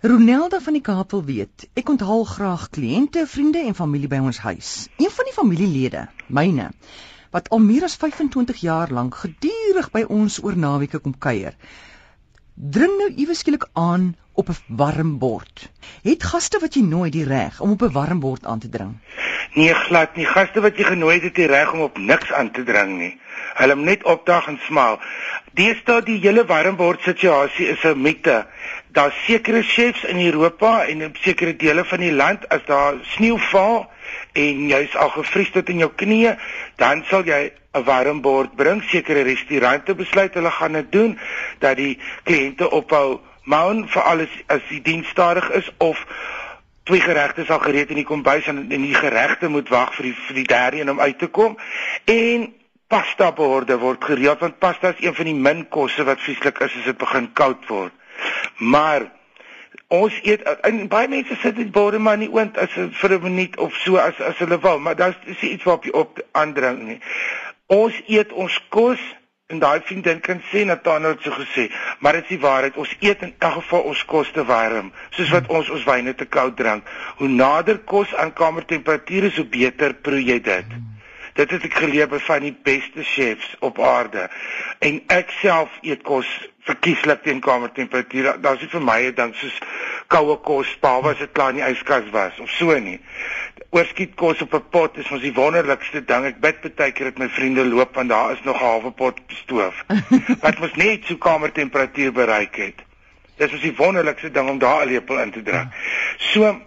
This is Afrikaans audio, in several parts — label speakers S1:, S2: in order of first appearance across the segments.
S1: Ronelda van die Kaap wil weet. Ek onthaal graag kliënte, vriende en familie by ons huis. Een van die familielede, myne, wat al meer as 25 jaar lank gedurig by ons oor naweke kom kuier, dring nou iewes skielik aan op 'n warm bord. Het gaste wat jy nooi die reg om op 'n warm bord aan te dring?
S2: Nee, glad nie. Gaste wat jy genooi het, het die reg om op niks aan te dring nie. Hulle moet net opdag en smaal. Deesdae die hele warm bord situasie is 'n mite. Daar's sekere chefs in Europa en in sekere dele van die land as daar sneeu val en jy's al gevries tot in jou knieë, dan sal jy 'n warm bord bring. Sekere restaurante besluit hulle gaan dit doen dat die kliënte ophou maun vir alles as die diens stadig is of twee geregte sal gereed in die kombuis en en die geregte moet wag vir die vir die derde een om uit te kom en pasta borde word gereed want pasta is een van die min kosse wat vieslik is as dit begin koud word. Maar ons eet en baie mense sit dit borde maar nie oond as vir 'n minuut of so as as hulle wil, maar daar's is iets waarop jy op aandring nie. Ons eet ons kos En daai vriendin kan sê Nathanael het so gesê, maar dit is die waarheid. Ons eet in elk geval ons kos te warm, soos wat ons ons wyne te koud drink. Hoe nader kos aan kamertemperatuur is, hoe beter proe jy dit. Dit het ek geleer by van die beste chefs op aarde. En ek self eet kos verkieslik teen kamertemperatuur. Daar's nie vir my 'n ding soos koue kos, behalwe as dit klaar in die yskas was of so nie oorskiet kos op 'n pot is mos die wonderlikste ding. Ek bid baie keer dat my vriende loop want daar is nog 'n halwe pot stoof. wat mos net so kamertemperatuur bereik het. Dis mos die wonderlikste ding om daar 'n lepel in te druk. So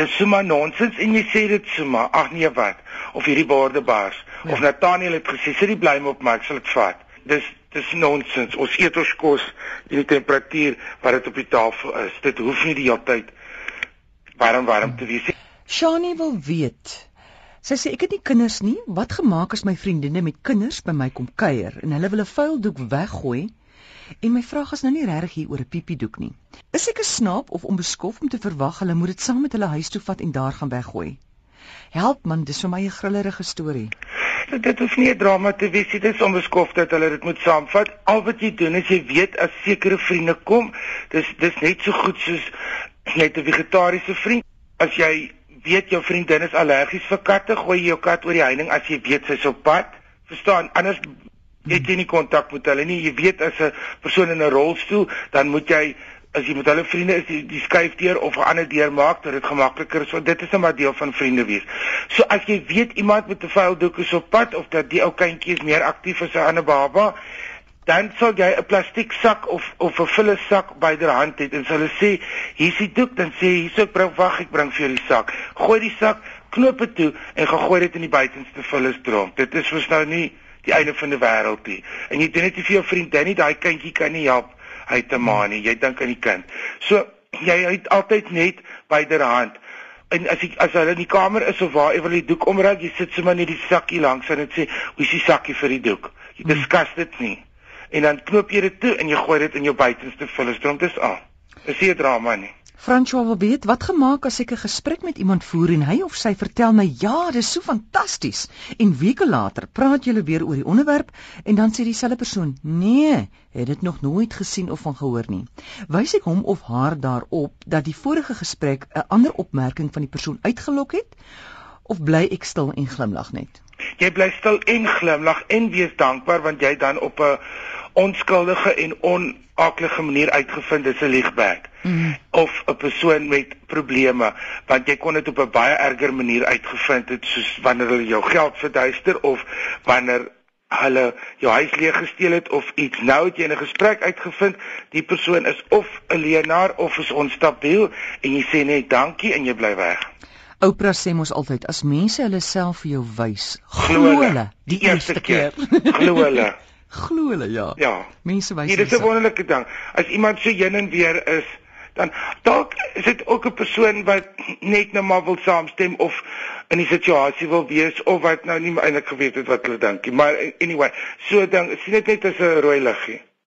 S2: dis sommer nonsens en jy sê dit sommer. Ag nee wat? Of hierdie borde bars ja. of Nathaniel het gesê sit die blyme op maar ek sal dit vat. Dis dis nonsens. Ons eet ons kos in die temperatuur wat dit op die tafel is. Dit hoef nie die hele tyd warm warm te wees nie.
S1: Shani wil weet. Sy sê ek het nie kinders nie. Wat gemaak as my vriendinne met kinders by my kom kuier en hulle wil 'n vuil doek weggooi? En my vraag is nou nie regtig hier oor 'n piepiedoek nie. Is ek 'n snaap of onbeskof om te verwag hulle moet dit saam met hulle huis toe vat en daar gaan weggooi? Help man, dis vir my 'n grillerige storie.
S2: Dit hoef nie 'n drama te wees nie. Dit is onbeskof dat hulle dit moet saamvat. Al wat jy doen is jy weet as sekere vriende kom, dis dis net so goed soos net 'n vegetariese vriend. As jy weet jou vriendin is allergies vir katte, gooi jy jou kat oor die heining as jy weet sy's op pad. Verstaan? Anders het jy nie kontak met hulle nie. Jy weet as 'n persoon in 'n rolstoel, dan moet jy as jy met hulle vriende is, die, die skuifdeur of 'n ander deur maak dat dit gemakliker is. Want dit is 'n maar deel van vriende wees. So as jy weet iemand met 'n vuil doek is op pad of dat die ou kindjie is meer aktief as 'n ander baba, dan sal jy 'n plastiek sak of of 'n vulle sak byderhand hê en hulle sê hier's die doek dan sê hier's ek bring wag ek bring vir jou die sak gooi die sak knoop dit toe en gaan gooi dit in die buitenste vulle stroom dit is mos nou nie die einde van die wêreld nie. En jy doen dit vir jou vriendin nie daai kindjie kan nie help hy te ma nie. Jy dink aan die kind. So jy het altyd net byderhand. En as ek as hulle in die kamer is of waar ewe die doek omraak jy sit sommer net die sakkie langs en dit sê hoe is die sakkie vir die doek? Jy diskus dit nie. En dan knoop jy dit toe en jy gooi dit in jou buitenste vullestroom dis aan. Dis nie 'n drama nie.
S1: François wil weet wat gemaak as ek 'n gesprek met iemand voer en hy of sy vertel my ja, dis so fantasties en weke later praat julle weer oor die onderwerp en dan sê dieselfde persoon nee, het dit nog nooit gesien of van gehoor nie. Wys ek hom of haar daarop dat die vorige gesprek 'n ander opmerking van die persoon uitgelok het of bly ek stil en glimlag net?
S2: Jy bly stil en glimlag en wees dankbaar want jy dan op 'n onskuldige en onaklige manier uitgevind is 'n liegbek mm. of 'n persoon met probleme want jy kon dit op 'n baie erger manier uitgevind het soos wanneer hulle jou geld verduister of wanneer hulle jou huis leeg gesteel het of iets. Nou het jy in 'n gesprek uitgevind die persoon is of 'n leenaar of is onstabiel en jy sê net dankie en jy bly weg.
S1: Oprah sê mos altyd as mense hulle self vir jou wys glo hulle. die eerste keer.
S2: Glo hulle
S1: Glo hulle ja.
S2: Ja.
S1: Mense wys.
S2: Dit is 'n wonderlike ding. As iemand so heen en weer is, dan dalk is dit ook 'n persoon wat net nou maar wil saamstem of in die situasie wil wees of wat nou nie eintlik geweet het wat hulle dink nie. Maar anyway, so dan sien dit net as 'n rooi liggie.